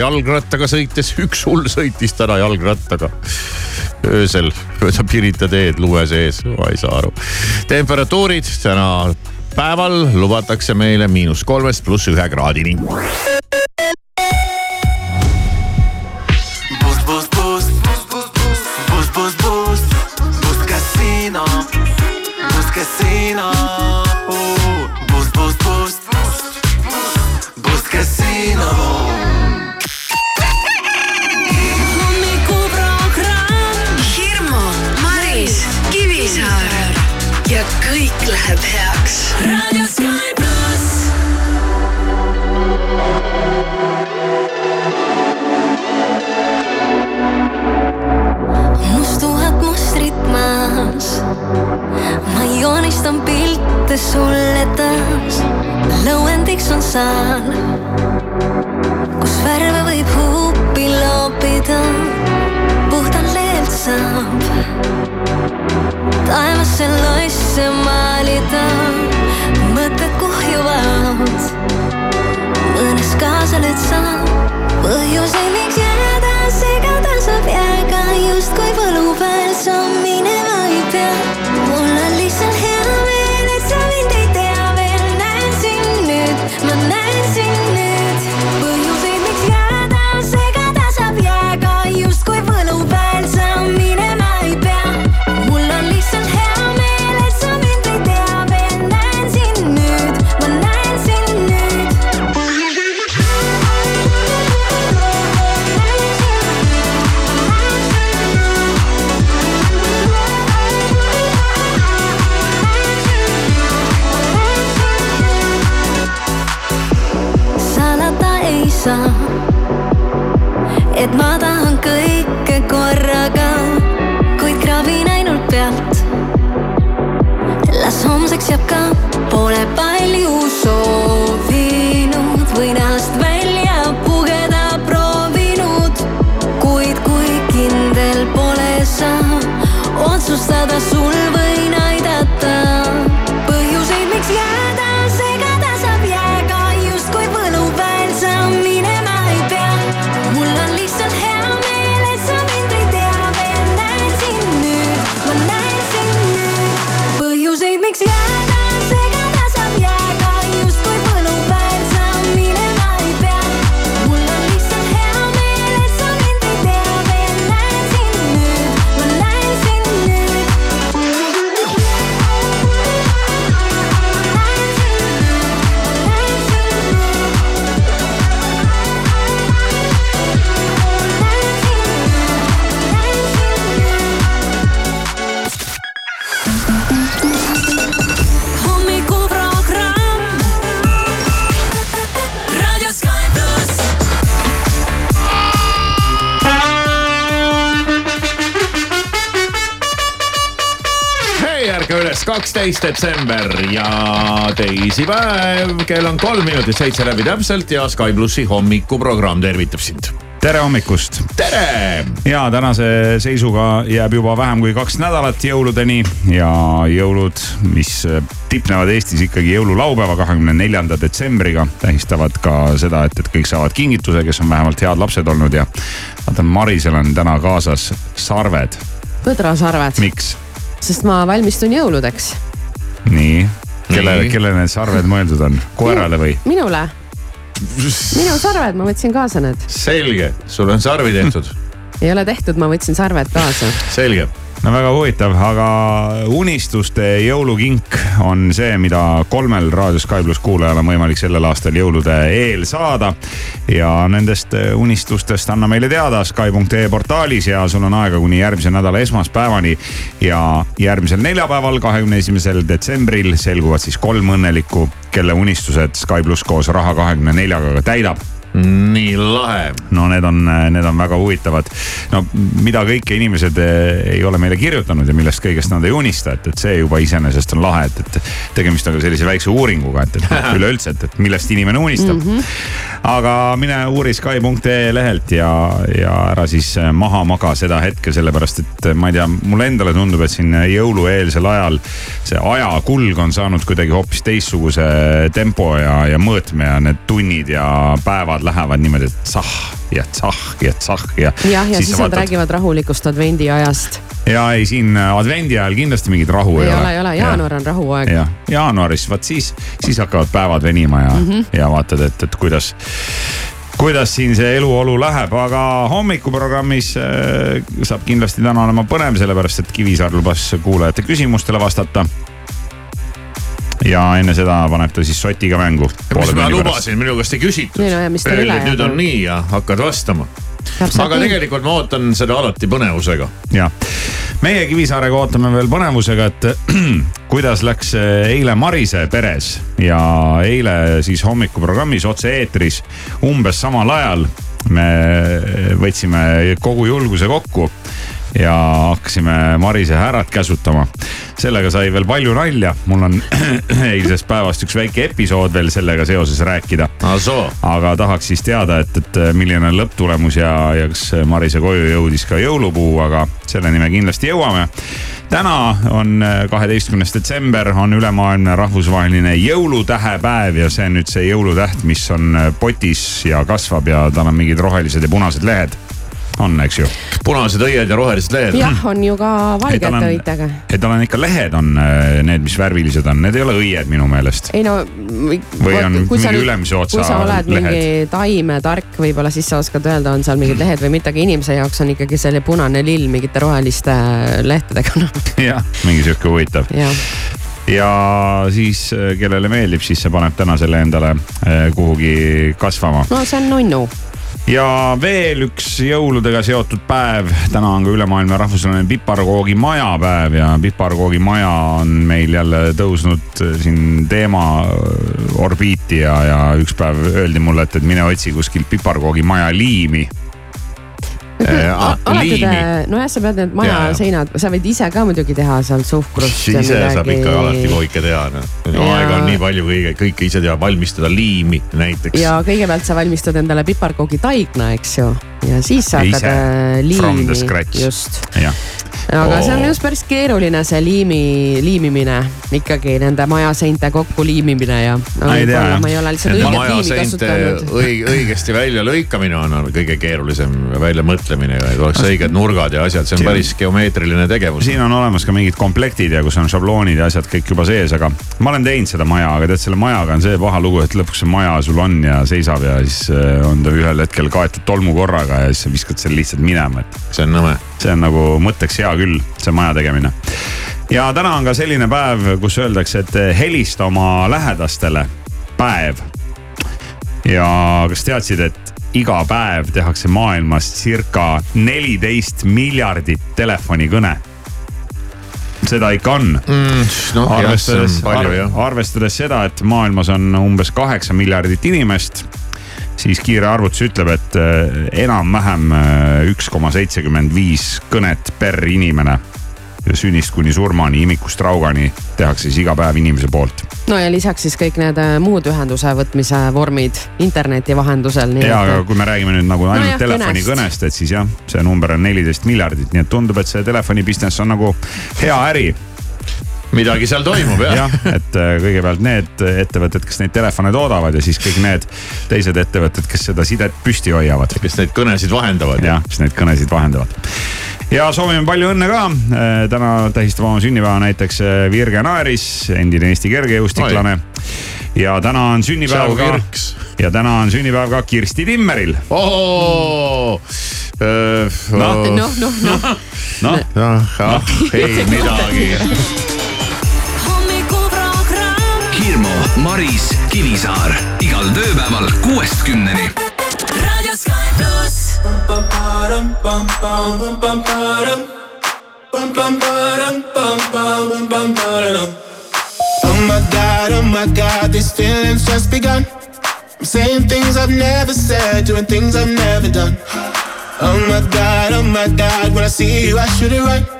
jalgrattaga sõites, üks hull sõitis täna jalgrattaga öösel mööda Pirita teed lume sees, ma ei saa aru. temperatuurid täna päeval lubatakse meile miinus kolmest pluss ühe kraadini. Sulle taas. Lõuendiks on saan, kus värve võib huupi loopida, puhtalt leelt saab taevasse loisse maalida, mõtted kuhjuvad, mõnes kaasa nüüd saab põhjuseid, miks jääda segada saab jääga justkui võlu peal sa et ma tahan kõike korraga, kuid kraabin ainult pealt. las homseks jääb ka, pole palju soovinud kaksteist detsember ja teisipäev, kell on kolm minutit seitse läbi täpselt ja Sky plussi hommikuprogramm tervitab sind tere hommikust. tere. ja tänase seisuga jääb juba vähem kui kaks nädalat jõuludeni ja jõulud, mis tipnevad Eestis ikkagi jõululaupäeva, kahekümne neljanda detsembriga, tähistavad ka seda, et, et kõik saavad kingituse, kes on vähemalt head lapsed olnud ja vaatan, Marisel on täna kaasas sarved. põdrasarved. miks? Sest ma valmistun jõuludeks. nii, kellele, kellele need sarved mõeldud on, koerale või? minule. minu sarved, ma võtsin kaasa need. selge, sul on sarvi tehtud ei ole tehtud, ma võtsin sarved kaasa. selge no väga huvitav, aga unistuste jõulukink on see, mida kolmel Raadio Sky pluss kuulajal on võimalik sellel aastal jõulude eel saada. ja nendest unistustest anna meile teada Sky.ee portaalis ja sul on aega kuni järgmise nädala esmaspäevani. ja järgmisel neljapäeval, kahekümne esimesel detsembril selguvad siis kolm õnnelikku, kelle unistused Sky pluss koos Raha kahekümne neljaga ka täidab nii lahe. no need on, need on väga huvitavad. no mida kõike inimesed eh, ei ole meile kirjutanud ja millest kõigest nad ei unista, et, et see juba iseenesest on lahe, et, et tegemist on ka sellise väikse uuringuga, et, et üleüldse, et, et millest inimene unistab mm. -hmm. aga mine uuri Sky.ee lehelt ja, ja ära siis maha maga seda hetke, sellepärast et ma ei tea, mulle endale tundub, et siin jõulueelsel ajal see ajakulg on saanud kuidagi hoopis teistsuguse tempo ja, ja mõõtme ja need tunnid ja päevad lähevad niimoodi, et tsah ja tsah ja tsah ja. jah, ja siis, siis nad räägivad rahulikust advendiajast ja ei, siin advendi ajal kindlasti mingit rahu ei, ei ole. ei ole, jaanuar on rahuaeg. jah, jaanuaris, vot siis, siis hakkavad päevad venima ja mm, -hmm. ja vaatad, et, et kuidas kuidas siin see eluolu läheb, aga hommikuprogrammis äh, saab kindlasti täna olema põnev, sellepärast et Kivisaar lubas kuulajate küsimustele vastata ja enne seda paneb ta siis sotiga mängu. mis ma lubasin, minu käest ei küsitud. Nüüd on nii ja hakkad vastama. aga tegelikult ma ootan seda alati põnevusega. ja, meie Kivisaarega ootame veel põnevusega, et kuidas läks eile Marise peres ja eile siis hommikuprogrammis otse-eetris umbes samal ajal me võtsime kogu julguse kokku ja hakkasime Marise härrat käsutama. sellega sai veel palju nalja, mul on eilsest päevast üks väike episood veel sellega seoses rääkida. aga tahaks siis teada, et, et milline on lõpptulemus ja, ja kas Marise koju jõudis ka jõulupuu, aga selleni me kindlasti jõuame. täna on kaheteistkümnes detsember, on ülemaailmne rahvusvaheline jõulutähepäev ja see on nüüd see jõulutäht, mis on potis ja kasvab ja tal on mingid rohelised ja punased lehed on, eks ju. punased õied ja rohelised lehed. jah, on ju ka valgete õitega. et tal on ikka lehed on äh, need, mis värvilised on, need ei ole õied minu meelest. ei no. või on mingi ülemise otsa lehed. kui sa oled lehed. mingi taimetark, võib-olla siis sa oskad öelda, on seal mingid lehed või mitte, aga inimese jaoks on ikkagi selline punane lill mingite roheliste lehtedega no.. jah, mingi sihuke huvitav ja siis, äh, kellele meeldib, siis see paneb täna selle endale äh, kuhugi kasvama. no see on nunnu ja veel üks jõuludega seotud päev, täna on ka ülemaailmne rahvusvaheline piparkoogi maja päev ja piparkoogi maja on meil jälle tõusnud siin teema orbiiti ja, ja üks päev öeldi mulle, et, et mine otsi kuskilt piparkoogi maja liimi alati te, nojah, sa pead need maja ja, seinad, sa võid ise ka muidugi teha seal suhkrust. ise midagi... saab ikka alati kõike teha, noh. aega on nii palju kõige, kõike ise teha, valmistada liimi näiteks. ja kõigepealt sa valmistad endale piparkoogi taigna, eks ju. Ja siis sa hakkad äh, liimi, just aga oh. see on just päris keeruline, see liimi, liimimine ikkagi nende majaseinte kokku liimimine ja. ma ei tea jah. ma ei ole lihtsalt õiget liimi kasutanud. õig, õigesti välja lõikamine on, on kõige keerulisem väljamõtlemine, et oleks õiged nurgad ja asjad, see on päris geomeetriline tegevus. siin on olemas ka mingid komplektid ja kus on šabloonid ja asjad kõik juba sees, aga ma olen teinud seda maja, aga tead, selle majaga on see paha lugu, et lõpuks see maja sul on ja seisab ja siis äh, on ta ühel hetkel kaetud tolmukorraga ja siis sa viskad selle lihtsalt minema, et. see on nõme see on nagu mõtteks hea küll, see maja tegemine. ja täna on ka selline päev, kus öeldakse, et helista oma lähedastele päev. ja kas teadsid, et iga päev tehakse maailmas circa neliteist miljardit telefonikõne seda ikka on mm,. No, arvestades, arvestades seda, et maailmas on umbes kaheksa miljardit inimest siis kiire arvutus ütleb, et äh, enam-vähem äh, üks koma seitsekümmend viis kõnet per inimene sünnist kuni surmani, imikust raugani tehakse siis iga päev inimese poolt. no ja lisaks siis kõik need äh, muud ühenduse võtmise vormid interneti vahendusel. ja, aga kui me räägime nüüd nagu ainult no telefonikõnest, et siis jah, see number on neliteist miljardit, nii et tundub, et see telefoni business on nagu hea äri midagi seal toimub jah. jah, et äh, kõigepealt need ettevõtted, kes neid telefone toodavad ja siis kõik need teised ettevõtted, kes seda sidet püsti hoiavad. kes neid kõnesid vahendavad. jah, kes neid kõnesid vahendavad. ja soovime palju õnne ka. Äh, täna tähistab oma sünnipäeva näiteks äh, Virge Naeris, endine Eesti kergejõustiklane. ja täna on sünnipäev ka, ja täna on sünnipäev ka Kirsti Timmeril. noh, noh, noh. noh, ei midagi Maris Kivisaar igal tööpäeval kuuest kümneni. raadio Sky pluss. Oh my god, oh my god, these feelings just begun. I'm saying things I've never said, doing things I've never done. Oh my god, oh my god, when I see you, I should it right.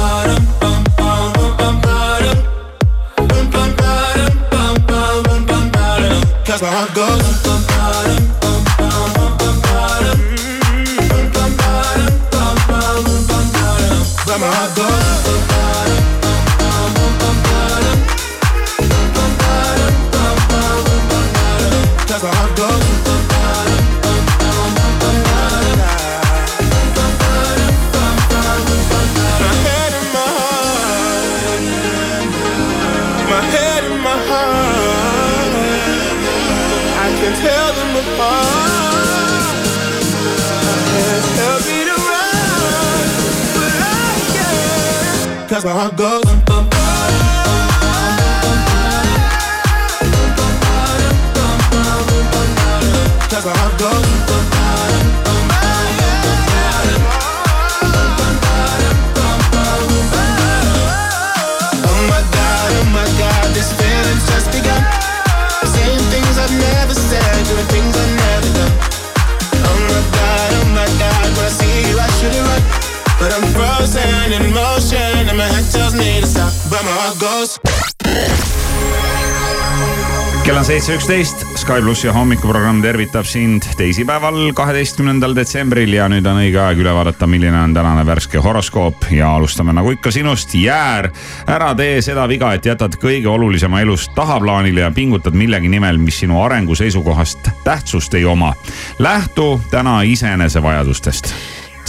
That's where I go. Where my heart goes. That's My head and my heart Bum, bottom, bum, bum, bum, bottom. But my heart goes. Cause my heart goes. Kell on seitse üksteist, Sky plussi hommikuprogramm tervitab sind teisipäeval, kaheteistkümnendal detsembril ja nüüd on õige aeg üle vaadata, milline on tänane värske horoskoop ja alustame nagu ikka sinust, Jäär. ära tee seda viga, et jätad kõige olulisema elus tahaplaanile ja pingutad millegi nimel, mis sinu arengu seisukohast tähtsust ei oma. lähtu täna iseenese vajadustest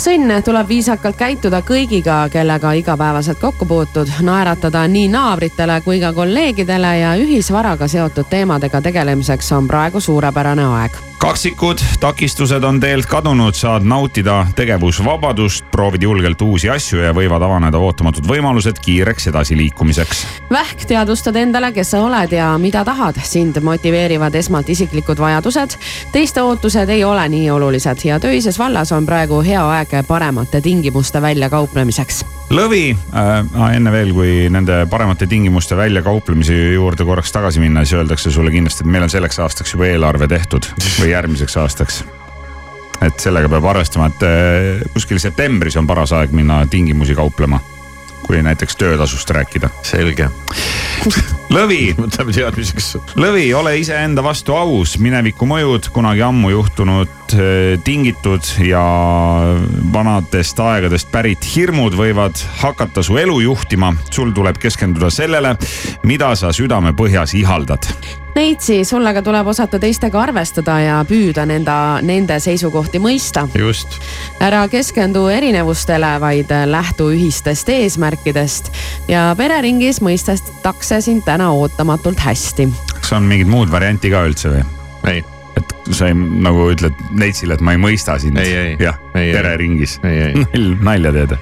sõnn tuleb viisakalt käituda kõigiga, kellega igapäevaselt kokku puutud, naeratada nii naabritele kui ka kolleegidele ja ühisvaraga seotud teemadega tegelemiseks on praegu suurepärane aeg kaksikud, takistused on teelt kadunud, saad nautida tegevusvabadust, proovid julgelt uusi asju ja võivad avaneda ootamatud võimalused kiireks edasiliikumiseks. Vähk teadvustad endale, kes sa oled ja mida tahad, sind motiveerivad esmalt isiklikud vajadused. teiste ootused ei ole nii olulised ja töises vallas on praegu hea aeg paremate tingimuste väljakauplemiseks lõvi äh,, enne veel, kui nende paremate tingimuste väljakauplemise juurde korraks tagasi minna, siis öeldakse sulle kindlasti, et meil on selleks aastaks juba eelarve tehtud või järgmiseks aastaks. et sellega peab arvestama, et äh, kuskil septembris on paras aeg minna tingimusi kauplema kui näiteks töötasust rääkida. selge. Lõvi. võtame teadmiseks. lõvi, ole iseenda vastu aus, mineviku mõjud, kunagi ammu juhtunud eh, tingitud ja vanadest aegadest pärit hirmud võivad hakata su elu juhtima. sul tuleb keskenduda sellele, mida sa südamepõhjas ihaldad Neitsi, sulle ka tuleb osata teistega arvestada ja püüda nenda, nende seisukohti mõista. just. ära keskendu erinevustele, vaid lähtu ühistest eesmärkidest ja pereringis mõistetakse sind täna ootamatult hästi. kas on mingit muud varianti ka üldse või? ei et sa ei, nagu ütled Neitsile, et ma ei mõista sind. jah, pereringis. nalja teed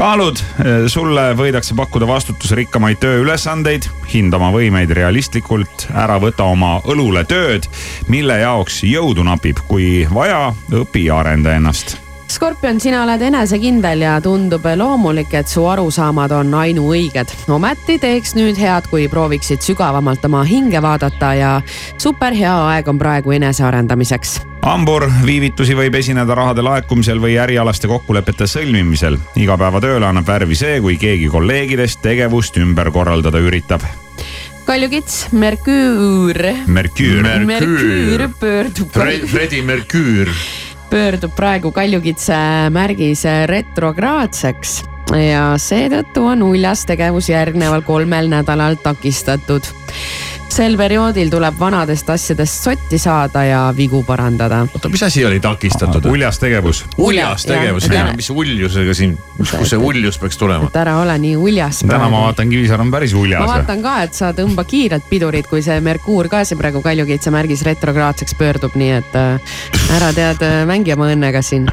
kaalud, eh, sulle võidakse pakkuda vastutusrikkamaid tööülesandeid, hinda oma võimeid realistlikult, ära võta oma õlule tööd, mille jaoks jõudu napib, kui vaja, õpi ja arenda ennast Skorpion, sina oled enesekindel ja tundub loomulik, et su arusaamad on ainuõiged. ometi teeks nüüd head, kui prooviksid sügavamalt oma hinge vaadata ja superhea aeg on praegu enesearendamiseks hambur, viivitusi võib esineda rahade laekumisel või ärialaste kokkulepete sõlmimisel. igapäevatööle annab värvi see, kui keegi kolleegidest tegevust ümber korraldada üritab kaljukits, Merküür. Merküür. Merküür pöördub. Fredi Merküür pöördub praegu kaljukitse märgis retrograadseks ja seetõttu on uljas tegevus järgneval kolmel nädalal takistatud sel perioodil tuleb vanadest asjadest sotti saada ja vigu parandada. oota, mis asi oli takistatud? uljas tegevus. uljas tegevus, mis uljusega siin, kust see uljus peaks tulema? et ära ole nii uljas. täna ma vaatan, Kivisaar on päris uljas. ma vaatan ka, et sa tõmba kiirelt pidurit, kui see Merkuur ka siin praegu Kaljukitse märgis retrograadseks pöördub, nii et äh, ära tead, äh, mängi oma õnnega siin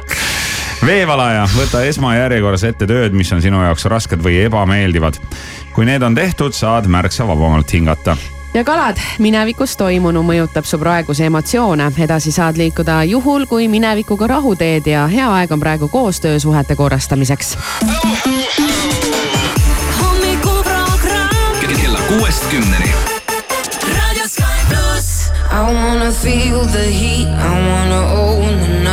veevalaja, võta esmajärjekorras ette tööd, mis on sinu jaoks rasked või ebameeldivad. kui need on tehtud, saad märksa vabamalt hingata ja kalad, minevikus toimunu mõjutab su praegusi emotsioone, edasi saad liikuda juhul, kui minevikuga rahu teed ja hea aeg on praegu koostöösuhete korrastamiseks. kella kuuest kümneni. I wanna feel the heat, I wanna own the night.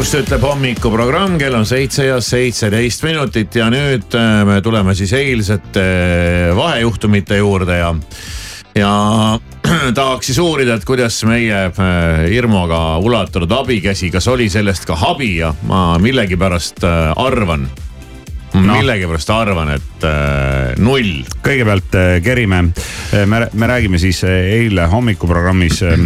Hommikust, ütleb hommikuprogramm, kell on seitse ja seitseteist minutit ja nüüd äh, me tuleme siis eilsete äh, vahejuhtumite juurde ja, ja tahaks siis uurida, et kuidas meie äh, Irmoga ulatunud abikäsi, kas oli sellest ka abi ja ma millegipärast arvan no. millegipärast arvan, et äh, null. kõigepealt äh, kerime me, me räägime siis äh, eile hommikuprogrammis äh,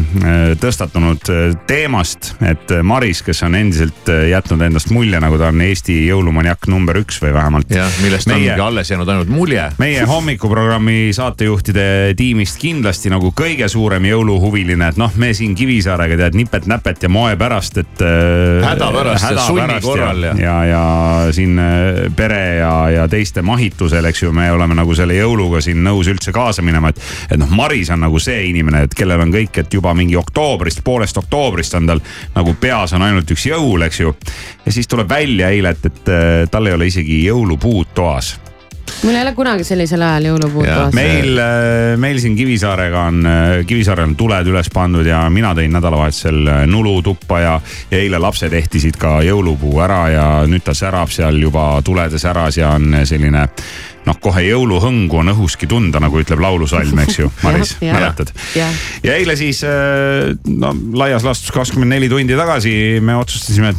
tõstatunud teemast, et Maris, kes on endiselt jätnud endast mulje, nagu ta on Eesti jõulumaniak number üks või vähemalt. jah, millest meie, ongi alles jäänud ainult mulje. meie hommikuprogrammi saatejuhtide tiimist kindlasti nagu kõige suurem jõuluhuviline, et noh, me siin Kivisaarega tead nipet-näpet ja moe pärast, et häda pärast ja sunni korral ja, ja, ja siin pere ja, ja teiste mahitusel, eks ju, me oleme nagu selle jõuluga siin nõus üldse kaasa minema, et. et noh, Maris on nagu see inimene, et kellel on kõik, et juba mingi oktoobrist, poolest oktoobrist on tal nagu peas on ainult üks jõul, eks ju. ja siis tuleb välja eile, et, et tal ei ole isegi jõulupuud toas mul ei ole kunagi sellisel ajal jõulupuud toas. meil, äh, meil siin Kivisaarega on, äh, Kivisaarel on tuled üles pandud ja mina tõin nädalavahetusel äh, nulu tuppa ja, ja eile lapsed ehtisid ka jõulupuu ära ja nüüd ta särab seal juba tulede säras ja on selline noh, kohe jõuluhõngu on õhuski tunda, nagu ütleb laulusalm, eks ju, Maris mäletad? ja eile siis no laias laastus kakskümmend neli tundi tagasi me otsustasime,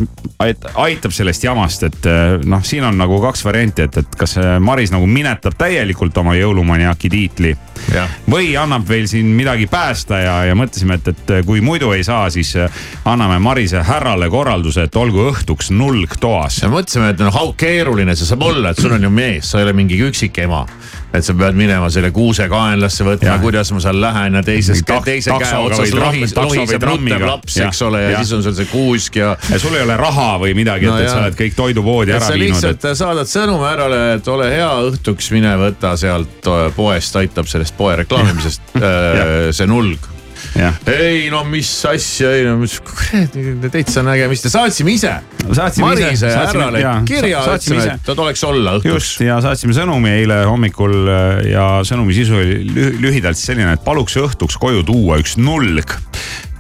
et aitab sellest jamast, et noh, siin on nagu kaks varianti, et, et kas Maris nagu minetab täielikult oma jõulumaniaki tiitli ja. või annab veel siin midagi päästa ja, ja mõtlesime, et, et kui muidu ei saa, siis anname Marise härrale korralduse, et olgu õhtuks nulg toas. ja mõtlesime, et noh, how keeruline see saab olla, et sul on ju mees, sa ei ole mingi üksikema et sa pead minema selle kuuse kaenlasse võtma, kuidas ma seal lähen ja teises, teise käe otsas lohis, lohiseb ruttev laps, eks ole, ja siis on seal see kuusk ja. ja sul ei ole raha või midagi no,, et, et sa oled kõik toidupoodi ära viinud. sa lihtsalt et... saadad sõnumi härrale, et ole hea, õhtuks mine võta sealt poest, aitab sellest poe reklaamimisest äh, see nulg ei no mis asja, ei no mis kuradi täitsa nägemist ja saatsime ise. Marise härrale kirja, ütlesime, et ta tuleks olla õhtuks. just ja saatsime sõnumi eile hommikul äh, ja sõnumi sisu oli lühidalt selline, et paluks õhtuks koju tuua üks nulg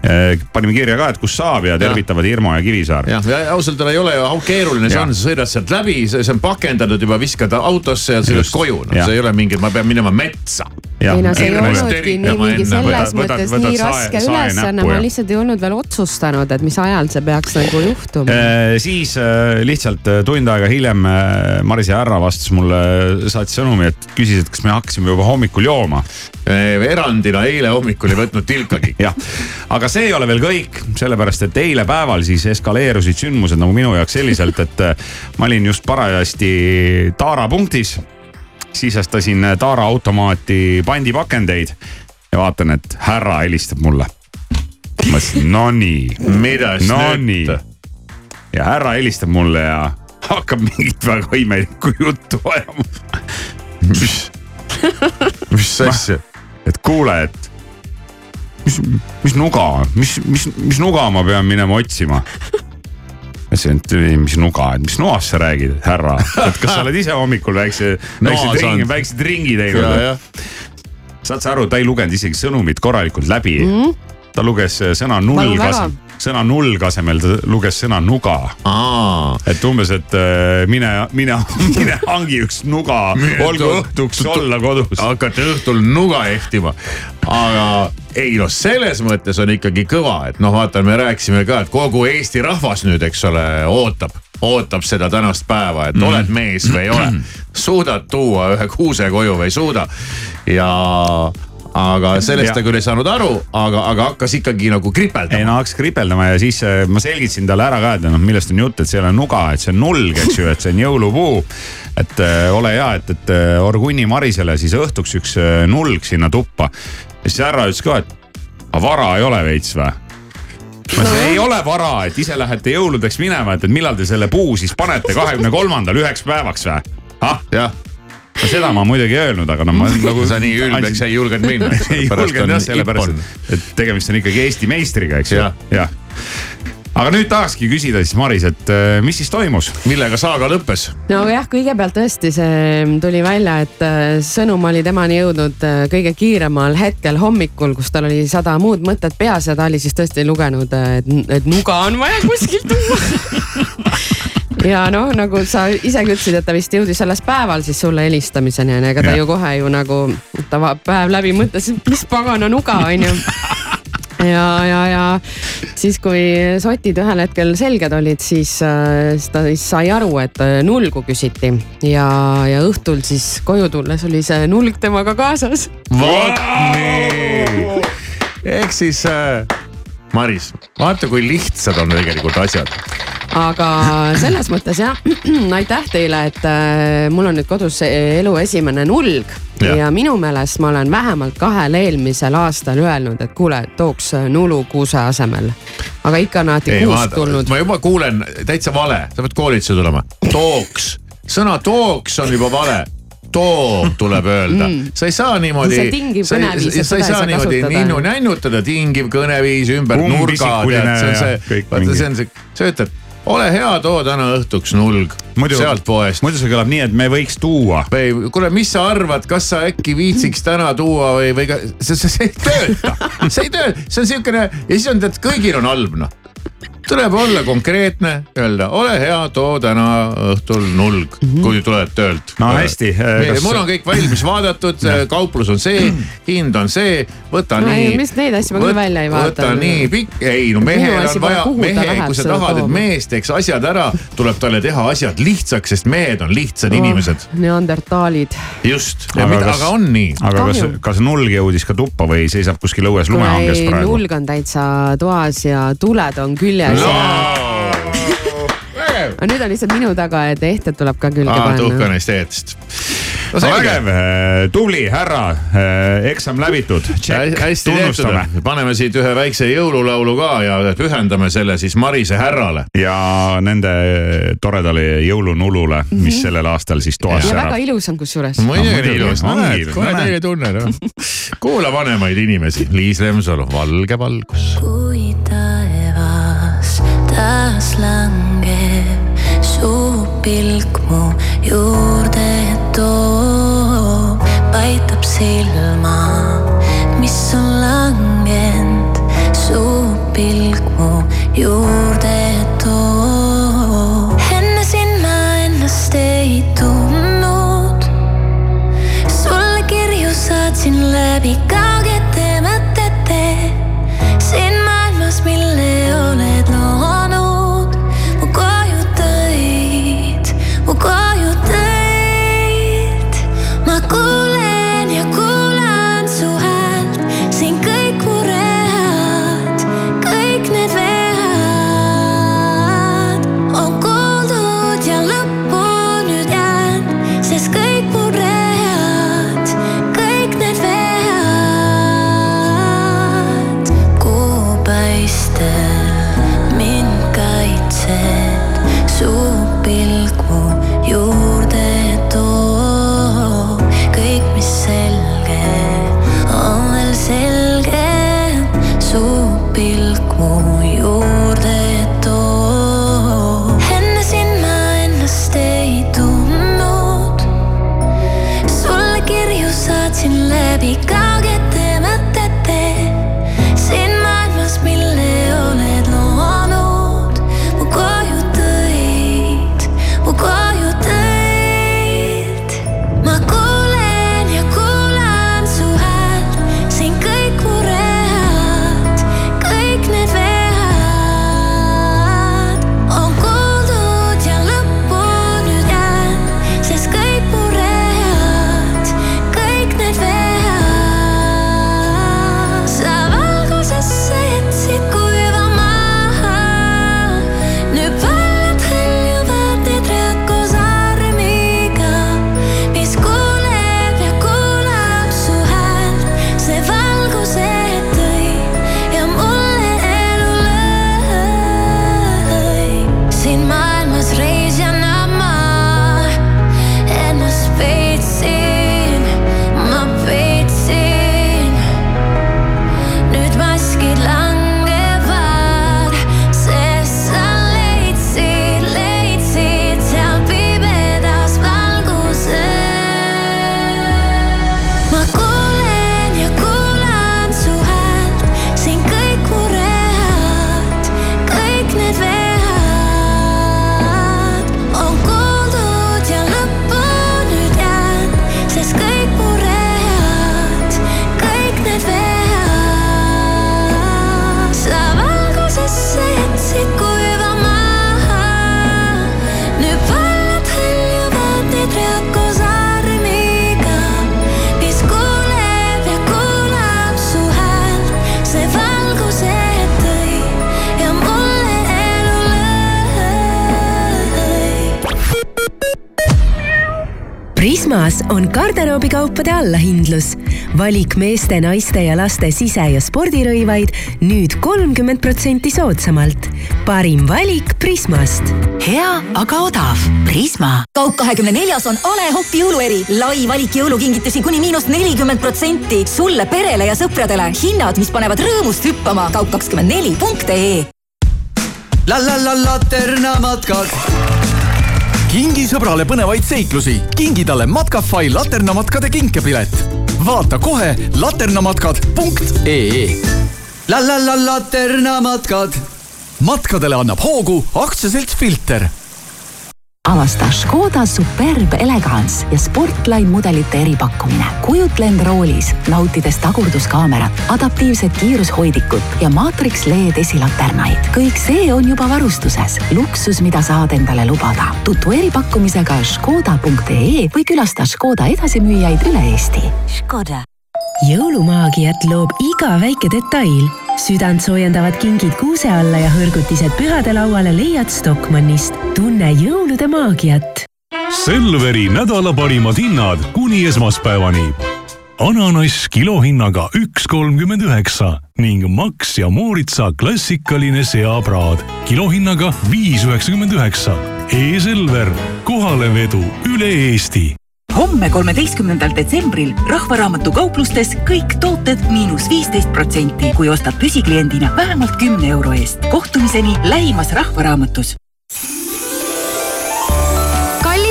Eh, panime kirja ka, et kus saab ja tervitavad Irmo ja Kivisaar. jah, ja ausalt öelda ei ole ju keeruline see on, sa sõidad sealt läbi, see on pakendatud juba, viskad autosse ja sõidad koju, noh see ei ole mingi, ma pean minema metsa. Ei no see ei olnudki nii mingi selles mõttes nii raske ülesanne, ma lihtsalt ei olnud veel otsustanud, et mis ajal see peaks nagu juhtuma. Eh, siis eh, lihtsalt tund aega hiljem Marise härra vastas mulle, saatis sõnumi, et küsis, et kas me hakkasime juba hommikul jooma. erandina eile hommikul ei võtnud tilkagi. jah, aga see ei ole veel kõik, sellepärast et eile päeval siis eskaleerusid sündmused nagu minu jaoks selliselt, et äh, ma olin just parajasti Taara punktis. Sisestasin Taara automaati pandipakendeid ja vaatan, et härra helistab mulle. mõtlesin, no nii. mida siis no nüüd? ja härra helistab mulle ja hakkab mingit väga imelikku juttu ajama. mis, mis asja? et kuule, et mis, mis nuga, mis, mis, mis nuga ma pean minema otsima? Ütlesin, et mis nuga, et mis noast sa räägid, härra, et kas sa oled ise hommikul väikse, väiksed ringi, väiksed ringi teinud? saad sa aru, ta ei lugenud isegi sõnumit korralikult läbi mm. -hmm. Ta luges sõna null kas-, sõna nulg asemel ta luges sõna nuga. et umbes, et äh, mine, mine, mine hangi üks nuga, olgu õhtuks olla kodus. hakata õhtul nuga ehtima, aga ei noh, selles mõttes on ikkagi kõva, et noh, vaata, me rääkisime ka, et kogu Eesti rahvas nüüd, eks ole, ootab ootab seda tänast päeva, et mm. oled mees või ei ole. suudad tuua ühe kuuse koju või ei suuda ja aga sellest ja. ta küll ei saanud aru, aga, aga hakkas ikkagi nagu kripeldama. ei no hakkas kripeldama ja siis äh, ma selgitasin talle ära ka, et noh, millest on jutt, et see ei ole nuga, et see on nulg, eks ju, et see on jõulupuu. et äh, ole hea, et, et äh, Orgunni Marisele siis õhtuks üks äh, nulg sinna tuppa. ja siis härra ütles ka, et aga vara ei ole veits või? ma ütlesin, ei ole vara, et ise lähete jõuludeks minema, et, et millal te selle puu siis panete kahekümne kolmandal üheks päevaks või? ah, jah no seda ma muidugi ei öelnud, aga no ma nagu. sa nii ülbeks ei julgenud minna. ei julgenud jah, sellepärast, et tegemist on ikkagi Eesti meistriga, eks ju ja., jah aga nüüd tahakski küsida siis Maris, et äh, mis siis toimus? millega saaga lõppes? nojah, kõigepealt tõesti see tuli välja, et äh, sõnum oli temani jõudnud äh, kõige kiiremal hetkel hommikul, kus tal oli sada muud mõtet peas ja ta oli siis tõesti lugenud, et, et nuga on vaja kuskilt tuua ja noh, nagu sa isegi ütlesid, et ta vist jõudis alles päeval siis sulle helistamiseni onju, ega ta ja. ju kohe ju nagu, ta päev läbi mõtles, mis pagana nuga onju ja, ja, ja siis, kui sotid ühel hetkel selged olid, siis, äh, siis ta siis sai aru, et äh, nulgu küsiti ja, ja õhtul siis koju tulles oli see nulg temaga kaasas. vot nii, ehk siis äh, Maris, vaata, kui lihtsad on tegelikult asjad aga selles mõttes jah, aitäh teile, et äh, mul on nüüd kodus elu esimene nulg ja. ja minu meelest ma olen vähemalt kahel eelmisel aastal öelnud, et kuule, tooks nulu kuuse asemel. aga ikka on alati kuust tulnud. ma juba kuulen täitsa vale, sa pead koolitusse tulema, tooks, sõna tooks on juba vale too tuleb öelda mm., sa ei saa niimoodi. see tingiv kõneviis. sa ei saa niimoodi ninnu-nännutada, tingiv kõneviis ümber nurga, see on see, vaata see on see, sa ütled ole hea, too täna õhtuks nulg muidu, sealt poest. muidu see kõlab nii, et me võiks tuua. või kuule, mis sa arvad, kas sa äkki viitsiks täna tuua või, või ka, see, see, see ei tööta, see ei tööta, see on siukene ja siis on tead, kõigil on halb noh tuleb olla konkreetne, öelda ole hea, too täna õhtul nulg mm, -hmm. kui tuled töölt. no hästi kas.... mul on kõik valmis vaadatud kauplus on see, hind on see, võta no, nii. mis neid asju ma küll välja ei vaata. võta nii pikk, ei no mehel on vaja, mehe, kui sa tahad, et mees teeks asjad ära, tuleb talle teha asjad lihtsaks, sest mehed on lihtsad oh, inimesed. Neandertaalid. just, aga, kas, aga on nii. aga kas, kas nulg jõudis ka tuppa või seisab kuskil õues lumehanges praegu? nulg on täitsa toas ja tuled on küljes no! aga nüüd on lihtsalt minu taga, et ehted tuleb ka külge panna. tuhka neist ehtest no vägev, äh, tubli härra, äh, eksam läbitud. tehtud, paneme siit ühe väikse jõululaulu ka ja pühendame selle siis Marise härrale. ja nende toredale jõulunulule, mis mm -hmm. sellel aastal siis toas särab. väga ilus on kusjuures. muidugi ilus, näed, kohe teie tunne noh. kuula vanemaid inimesi, Liis Lemsalu, Valge valgus. kui taevas taas langeb. Su pilk mu juurde toob, paitab silma, mis on langenud, su pilk mu juurde on garderoobikaupade allahindlus. valik meeste, naiste ja laste sise- ja spordirõivaid nüüd kolmkümmend protsenti soodsamalt. parim valik Prismast. hea, aga odav. Prisma. kaup kahekümne neljas on A Le Coq jõulueri. lai valik jõulukingitusi kuni miinus nelikümmend protsenti. sulle, perele ja sõpradele hinnad, mis panevad rõõmust hüppama. kaup kakskümmend neli punkt ee. la la la Laterna matkad kingi sõbrale põnevaid seiklusi, kingi talle Matkafai laternamatkade kinkepilet. vaata kohe laternamatkad.ee. la la la laternamatkad matkadele annab hoogu aktsiaselts Filter avasta Škoda Superb Elegance ja Sportline mudelite eripakkumine. kujutle end roolis, nautides tagurduskaamerat, adaptiivset kiirushoidikut ja Matrix LED esilaternaid. kõik see on juba varustuses. luksus, mida saad endale lubada. tutvu eripakkumisega škoda.ee või külasta Škoda edasimüüjaid üle Eesti. Škoda jõulumaagiat loob iga väike detail. südantsoojendavad kingid kuuse alla ja hõrgutised pühadelauale leiad Stockmannist. tunne jõulude maagiat. Selveri nädala parimad hinnad kuni esmaspäevani. ananass kilohinnaga üks kolmkümmend üheksa ning Max ja Mooritsa klassikaline seapraad kilohinnaga viis üheksakümmend üheksa. E-Selver, kohalevedu üle Eesti homme, kolmeteistkümnendal detsembril Rahvaraamatu kauplustes kõik tooted miinus viisteist protsenti, kui ostad püsikliendina vähemalt kümne euro eest. kohtumiseni lähimas Rahvaraamatus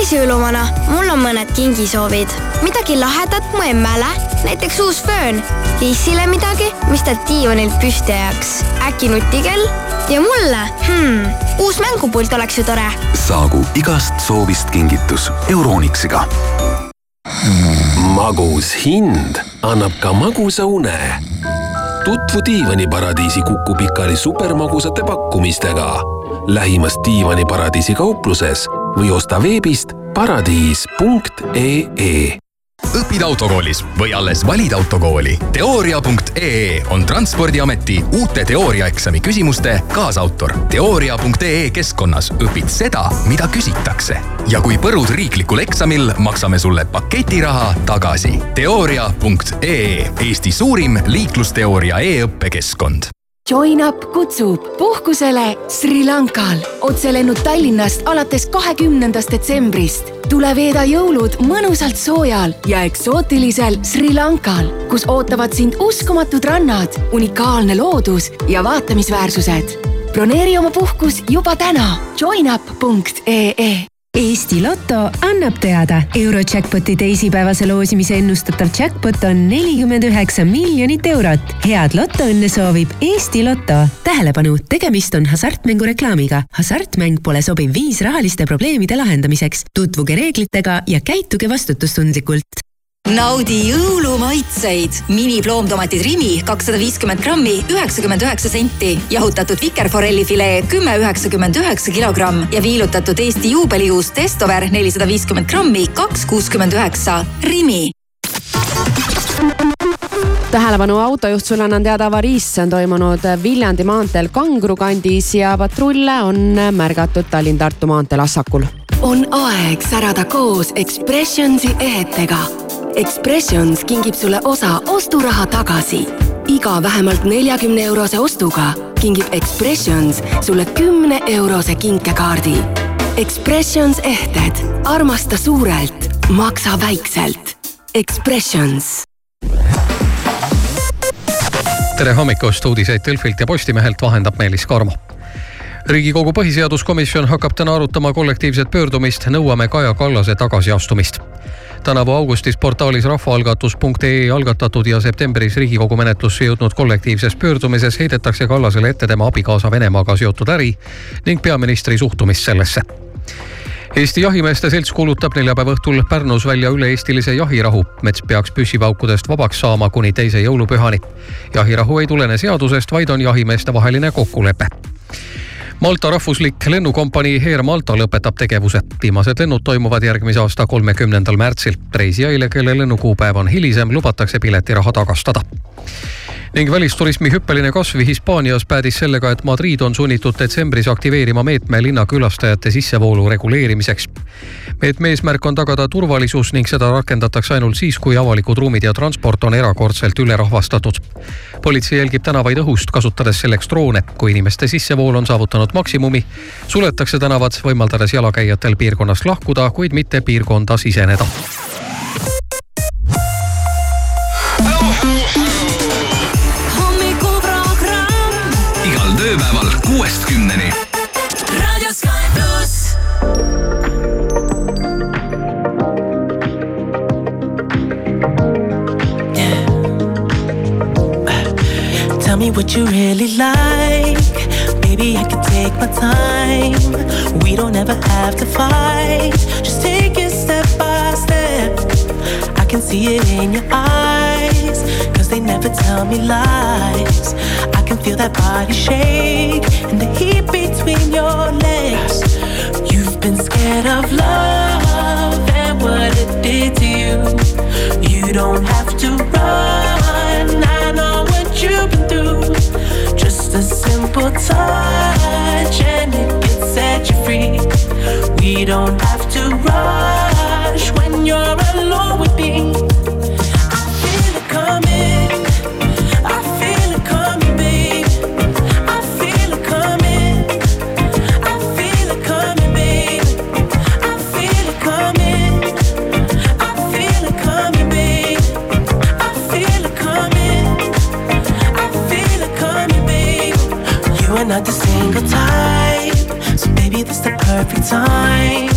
kallis jõuluvana, mul on mõned kingisoovid. midagi lahedat mu emmele, näiteks uus föön. Liisile midagi, mis ta diivanilt püsti ajaks. äkki nutikell? ja mulle hmm,, uus mängupult oleks ju tore. saagu igast soovist kingitus Euronixiga magus hind annab ka magusa une. tutvu diivaniparadiisi Kuku Pikali supermagusate pakkumistega lähimas diivaniparadiisi kaupluses või osta veebist paradiis.ee õpid autokoolis või alles valid autokooli? teooria.ee on Transpordiameti uute teooriaeksami küsimuste kaasautor. teooria.ee keskkonnas õpid seda, mida küsitakse. ja kui põrud riiklikul eksamil, maksame sulle paketiraha tagasi. teooria.ee, Eesti suurim liiklusteooria e-õppekeskkond Join Up kutsub puhkusele Sri Lankal. otselennud Tallinnast alates kahekümnendast detsembrist. tule veeda jõulud mõnusalt soojal ja eksootilisel Sri Lankal, kus ootavad sind uskumatud rannad, unikaalne loodus ja vaatamisväärsused. broneeri oma puhkus juba täna joinup.ee Eesti Loto annab teada, Eurojackpoti teisipäevase loosimise ennustatav jackpot on nelikümmend üheksa miljonit eurot. head lotoõnne soovib Eesti Loto. tähelepanu, tegemist on hasartmängureklaamiga. hasartmäng pole sobiv viis rahaliste probleemide lahendamiseks. tutvuge reeglitega ja käituge vastutustundlikult naudi jõulumaitseid. miniploomtomatid Rimi kakssada viiskümmend grammi, üheksakümmend üheksa senti. jahutatud vikerforellifilee kümme üheksakümmend üheksa kilogramm ja viilutatud Eesti juubelijuust Estover nelisada viiskümmend grammi, kaks kuuskümmend üheksa. Rimi tähelepanu autojuht, sulle annan teada avariis, see on toimunud Viljandi maanteel Kangru kandis ja patrulle on märgatud Tallinn-Tartu maanteel Assakul. on aeg särada koos Expressionsi ehetega Expressions kingib sulle osa osturaha tagasi. iga vähemalt neljakümne eurose ostuga kingib Expressions sulle kümne eurose kinkekaardi. Expressions ehted, armasta suurelt, maksa väikselt. Expressions tere hommikust, uudiseid Delfilt ja Postimehelt vahendab Meelis Karmo riigikogu põhiseaduskomisjon hakkab täna arutama kollektiivset pöördumist Nõuame Kaja Kallase tagasiastumist tänavu augustis portaalis rahvaalgatus.ee algatatud ja septembris Riigikogu menetlusse jõudnud kollektiivses pöördumises heidetakse Kallasele ette tema abikaasa Venemaaga seotud äri ning peaministri suhtumist sellesse Eesti Jahimeeste Selts kuulutab neljapäeva õhtul Pärnus välja üle-eestilise jahirahu. mets peaks püssipaukudest vabaks saama kuni teise jõulupühani. jahirahu ei tulene seadusest, vaid on jahimeeste vaheline kokkulepe Malta rahvuslik lennukompanii Air Malta lõpetab tegevuse. viimased lennud toimuvad järgmise aasta kolmekümnendal märtsil. reisijaile, kelle lennukuupäev on hilisem, lubatakse piletiraha tagastada ning välisturismi hüppeline kasv Hispaanias päädis sellega, et Madrid on sunnitud detsembris aktiveerima meetme linna külastajate sissevoolu reguleerimiseks. meetme eesmärk on tagada turvalisus ning seda rakendatakse ainult siis, kui avalikud ruumid ja transport on erakordselt ülerahvastatud. politsei jälgib tänavaid õhust, kasutades selleks droone. kui inimeste sissevool on saavutanud maksimumi, suletakse tänavad, võimaldades jalakäijatel piirkonnast lahkuda, kuid mitte piirkonda siseneda tööpäeval kuuest kümneni. raadio Sky pluss. Tell me what you really like. Baby, I can take my time. We don't ever have to fight. Just take it step by step. I can see it in your eyes. Cause they never tell me lies. I can feel that body shake and the heat between your legs. You've been scared of love and what it did to you. You don't have to run. I know what you've been through. A simple touch and it can set you free. We don't have to rush when you're alone with me. Time.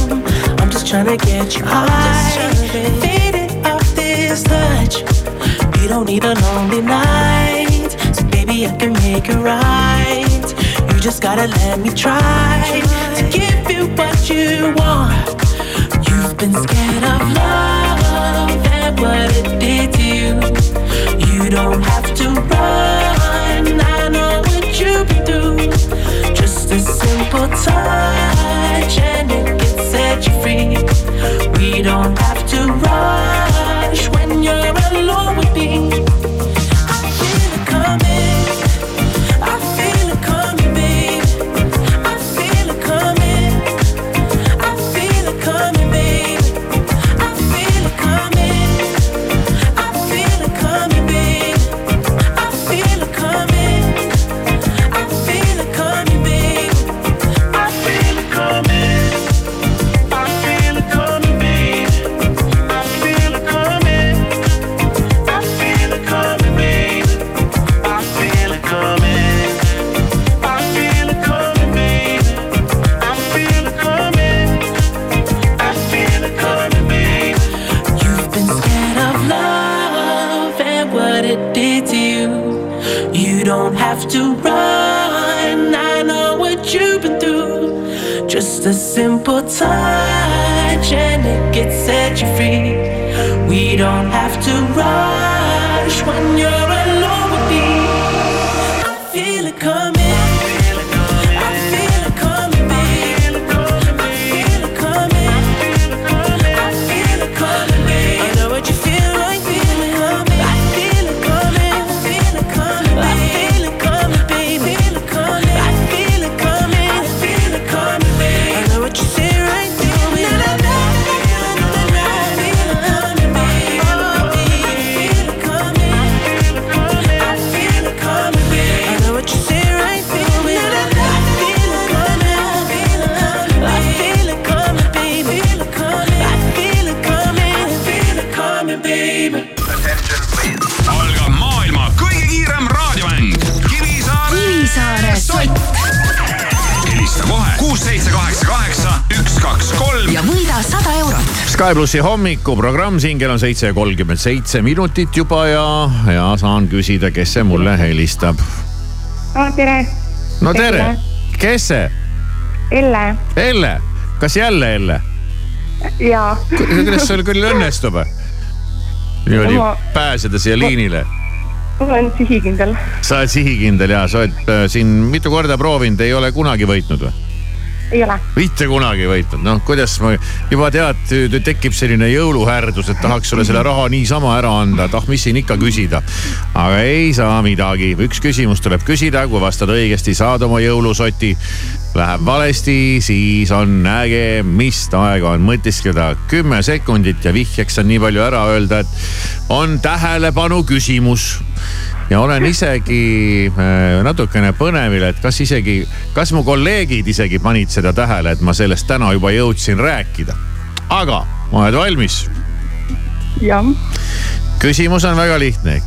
I'm just tryna get you high, faded off this touch. You don't need a lonely night, so baby, I can make it right. You just gotta let me try to give you what you want. You've been scared of love We don't have to rush Sky plussi hommikuprogramm, siin kell on seitse kolmkümmend seitse minutit juba ja, ja saan küsida, kes see mulle helistab. oh,. tere. no tere, kes see? Elle. Elle, kas jälle Elle? jaa. kuidas sul küll õnnestub? niimoodi Ma- pääseda siia liinile. olen sihikindel. sa oled sihikindel ja sa oled äh, siin mitu korda proovinud, ei ole kunagi võitnud või? Ei ole. mitte kunagi võitnud, noh kuidas ma juba tead, tekib selline jõuluhärdus, et tahaks sulle selle raha niisama ära anda, et ah, mis siin ikka küsida. aga ei saa midagi, üks küsimus tuleb küsida, kui vastad õigesti, saad oma jõulusoti. Läheb valesti, siis on äge, mis aega on mõtiskleda, kümme sekundit ja vihjeks on nii palju ära öelda, et on tähelepanu küsimus ja olen isegi äh, natukene põnevil, et kas isegi, kas mu kolleegid isegi panid seda tähele, et ma sellest täna juba jõudsin rääkida. aga oled valmis? jah. küsimus on väga lihtne.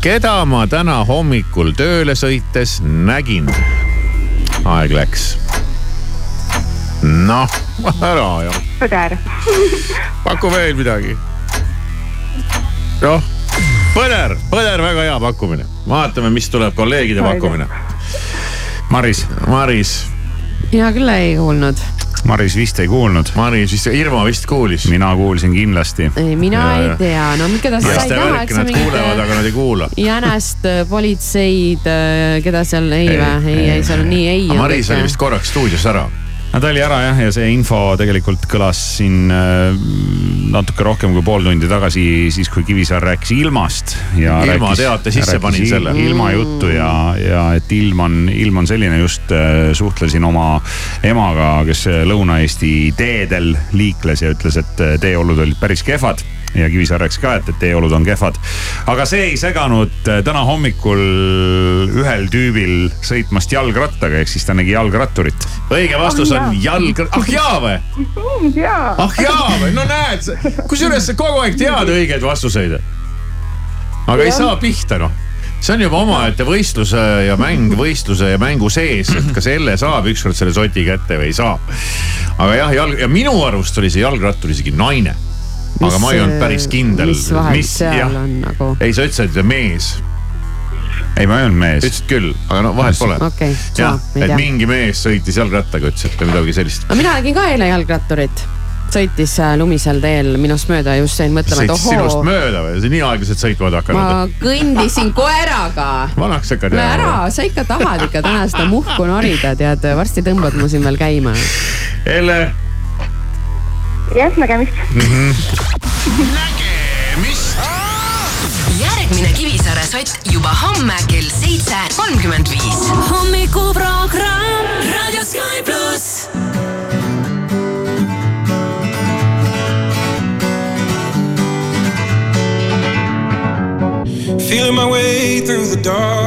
keda ma täna hommikul tööle sõites nägin? aeg läks. noh, ära ju, Põder. paku veel midagi. noh, põder, põder, väga hea pakkumine. vaatame, mis tuleb kolleegide pakkumine. Maris. Maris. mina küll ei kuulnud Maris vist ei kuulnud. Maris vist, Irma vist kuulis. mina kuulsin kindlasti. ei, mina ja, ei tea, no keda sa ei taha, eks sa mingit. kuulevad, aga nad ei kuula. jänest, äh, politseid, äh, keda seal ei või, ei, ei, seal on nii ei. Maris oli vist korraks stuudios ära no ta oli ära jah, ja see info tegelikult kõlas siin äh, natuke rohkem kui pool tundi tagasi, siis kui Kivisaar rääkis ilmast. ilma teate sisse panin selle. ilma juttu ja, ja et ilm on, ilm on selline, just äh, suhtlesin oma emaga, kes Lõuna-Eesti teedel liikles ja ütles, et äh, teeolud olid päris kehvad ja Kivisaar rääkis ka, et, et teeolud on kehvad. aga see ei seganud äh, täna hommikul ühel tüübil sõitmast jalgrattaga, ehk siis ta nägi jalgratturit. õige vastus ah, on jalg, ah jaa või? ah jaa või, no näed, kusjuures sa kogu aeg tead õigeid vastuseid. aga ja. ei saa pihta noh see on juba omaette võistluse ja mäng võistluse ja mängu sees, et kas Elle saab ükskord selle soti kätte või ei saa. aga jah, jalg ja minu arust oli see jalgrattur isegi naine aga ma ei olnud päris kindel. mis vahet mis, seal jah. on nagu? ei, sa ütlesid mees. ei, ma ei olnud mees. ütlesid küll, aga no vahet pole. okei okay,, jah, et mingi mees sõitis jalgrattaga, ütles, et midagi sellist. aga mina nägin ka eile jalgratturit sõitis äh, lumisel teel minust mööda ja just jäin mõtlema, et ohoo. sinust mööda või, sa nii aeglaselt sõitma oled hakanud? ma kõndisin koeraga. vanaks hakkad jääma. ära, sa ikka tahad ikka täna seda muhku norida, tead, varsti tõmbad mu siin veel käima. Elle jah, nägemist mm. -hmm. nägemist. järgmine Kivisaare sott juba homme kell seitse kolmkümmend viis. hommikuprogramm Raadio Sky pluss. Feeling my way through the darkness,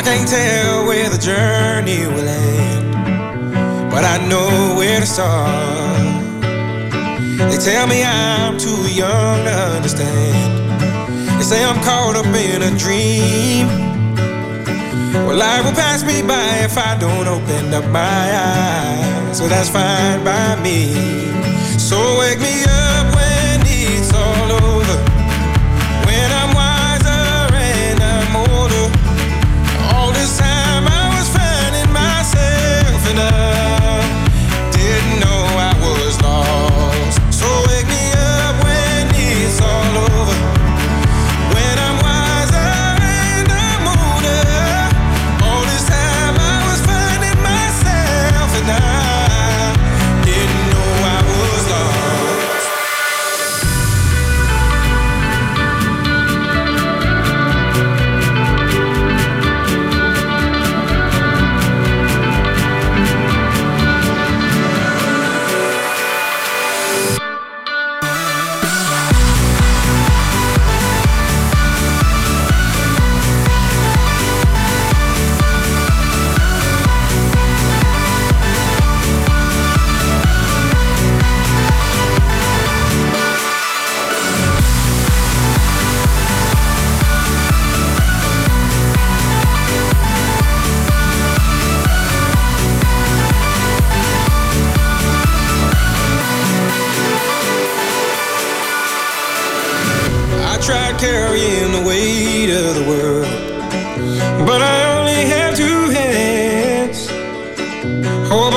I can't tell where the journey will end, but I know where to start. They tell me I'm too young to understand. They say I'm caught up in a dream. Well, life will pass me by if I don't open up my eyes. So that's fine by me. So wake me up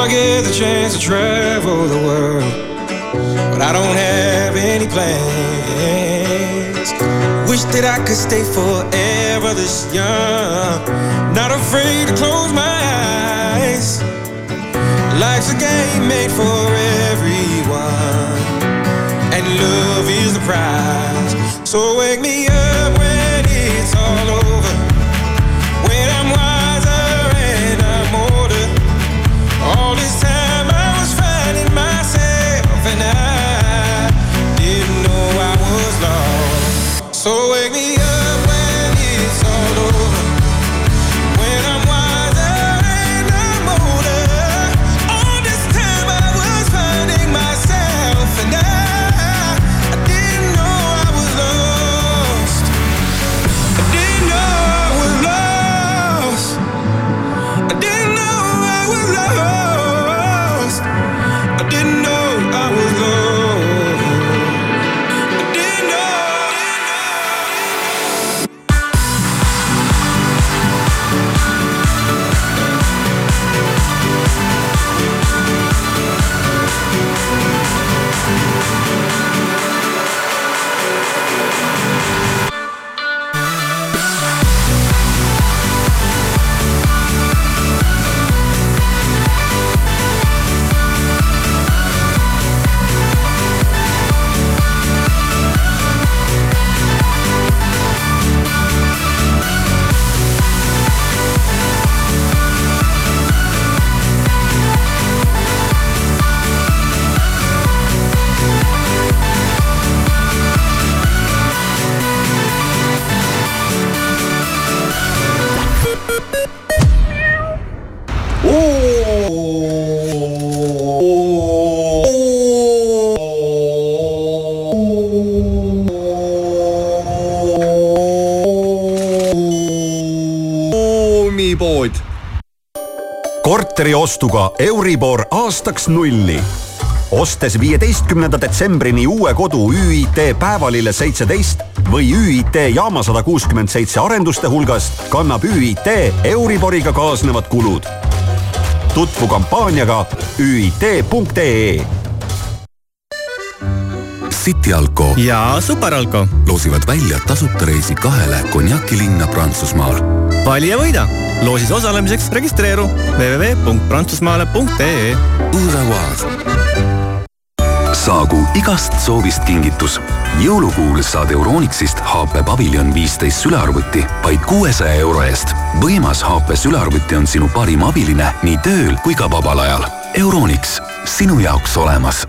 I get the chance to travel the world, but I don't have any plans. Wish that I could stay forever this young, not afraid to close my eyes. Life's a game made for everyone and love is the prize. So wake me up elektri ostuga Euribor aastaks nulli ostes viieteistkümnenda detsembrini uue kodu ÜIT Päevalille seitseteist või ÜIT Jaama sada kuuskümmend seitse arenduste hulgast, kannab ÜIT Euriboriga kaasnevad kulud. tutvu kampaaniaga üit.ee City Alko ja Super Alko loosivad välja tasuta reisi kahele konjakilinna Prantsusmaal. Vali ja võida. loosis osalemiseks registreeru www.prantsusmaale.ee. saagu igast soovist kingitus. jõulukuul saad Euronixist HP Pavilion viisteist sülearvuti vaid kuuesaja euro eest. võimas HP sülearvuti on sinu parim abiline nii tööl kui ka vabal ajal. Euronix, sinu jaoks olemas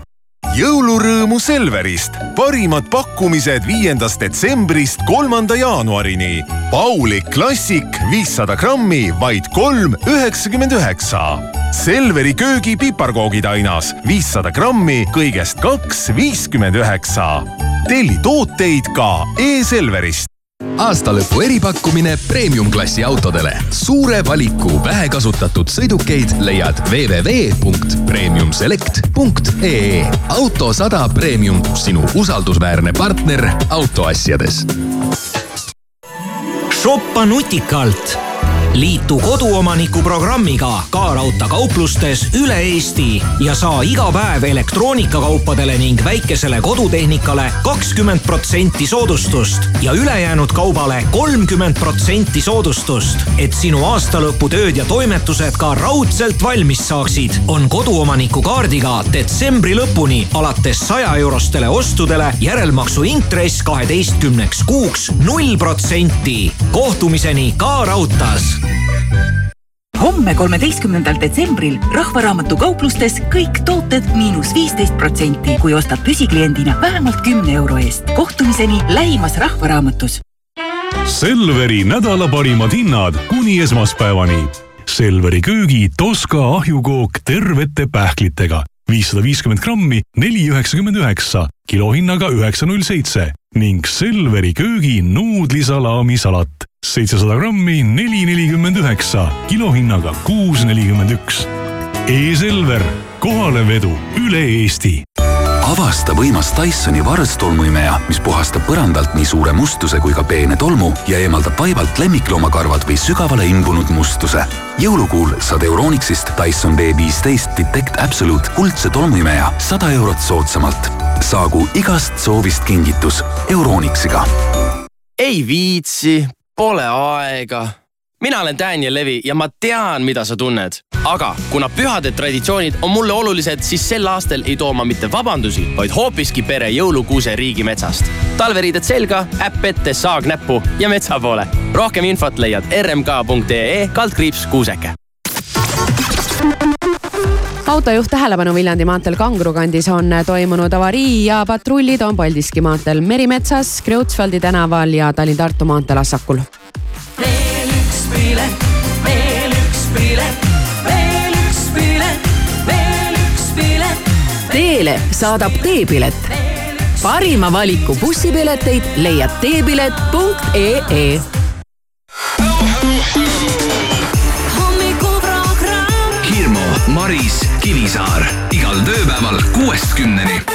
jõulurõõmu Selverist. parimad pakkumised viiendast detsembrist kolmanda jaanuarini. Paulik Klassik viissada grammi, vaid kolm üheksakümmend üheksa. Selveri köögi piparkoogid ainas viissada grammi, kõigest kaks viiskümmend üheksa. telli tooteid ka e-Selverist aastalõpu eripakkumine premium-klassi autodele. suure valiku vähekasutatud sõidukeid leiad www.premiumselect.ee. auto sada Premium, sinu usaldusväärne partner autoasjades. shoppa nutikalt liitu koduomaniku programmiga Ka Raudtee kauplustes üle Eesti ja saa iga päev elektroonikakaupadele ning väikesele kodutehnikale kakskümmend protsenti soodustust ja ülejäänud kaubale kolmkümmend protsenti soodustust. et sinu aastalõputööd ja toimetused ka raudselt valmis saaksid, on koduomaniku kaardiga detsembri lõpuni alates saja eurostele ostudele järelmaksu intress kaheteistkümneks kuuks null protsenti. kohtumiseni Ka Raudtees homme, kolmeteistkümnendal detsembril Rahvaraamatu kauplustes kõik tooted miinus viisteist protsenti, kui ostad püsikliendina vähemalt kümne euro eest. kohtumiseni lähimas Rahvaraamatus. Selveri nädala parimad hinnad kuni esmaspäevani. Selveri köögi Toska ahjukook tervete pähklitega viissada viiskümmend grammi, neli üheksakümmend üheksa, kilohinnaga üheksa null seitse ning Selveri köögi nuudlisalaamisalat seitsesada grammi, neli nelikümmend üheksa, kilohinnaga kuus nelikümmend üks. E-Selver, kohalevedu üle Eesti avasta võimas Dysoni varstolmuimeja, mis puhastab põrandalt nii suure mustuse kui ka peene tolmu ja eemaldab vaevalt lemmikloomakarvad või sügavale imbunud mustuse. jõulukuul saad Euronixist Dyson V15 Detect Absolute kuldse tolmuimeja sada eurot soodsamalt. saagu igast soovist kingitus Euronixiga. ei viitsi, pole aega mina olen Daniel Levi ja ma tean, mida sa tunned. aga kuna pühade traditsioonid on mulle olulised, siis sel aastal ei too ma mitte vabandusi, vaid hoopiski pere jõulukuuse riigimetsast. talveriided selga, äpp ette, saag näppu ja metsa poole. rohkem infot leiad rmk.ee kaldkriips kuuseke autojuht tähelepanu Viljandi maanteel Kangro kandis on toimunud avarii ja patrullid on Paldiski maanteel Merimetsas, Kreutzwaldi tänaval ja Tallinn-Tartu maanteel Assakul pilet, veel üks pilet, veel üks pilet. Teele saadab teepilet. parima valiku bussipileteid leiad teepilet.ee hommikuprogramm. Hirmu, Maris, Kivisaar igal tööpäeval kuuest kümneni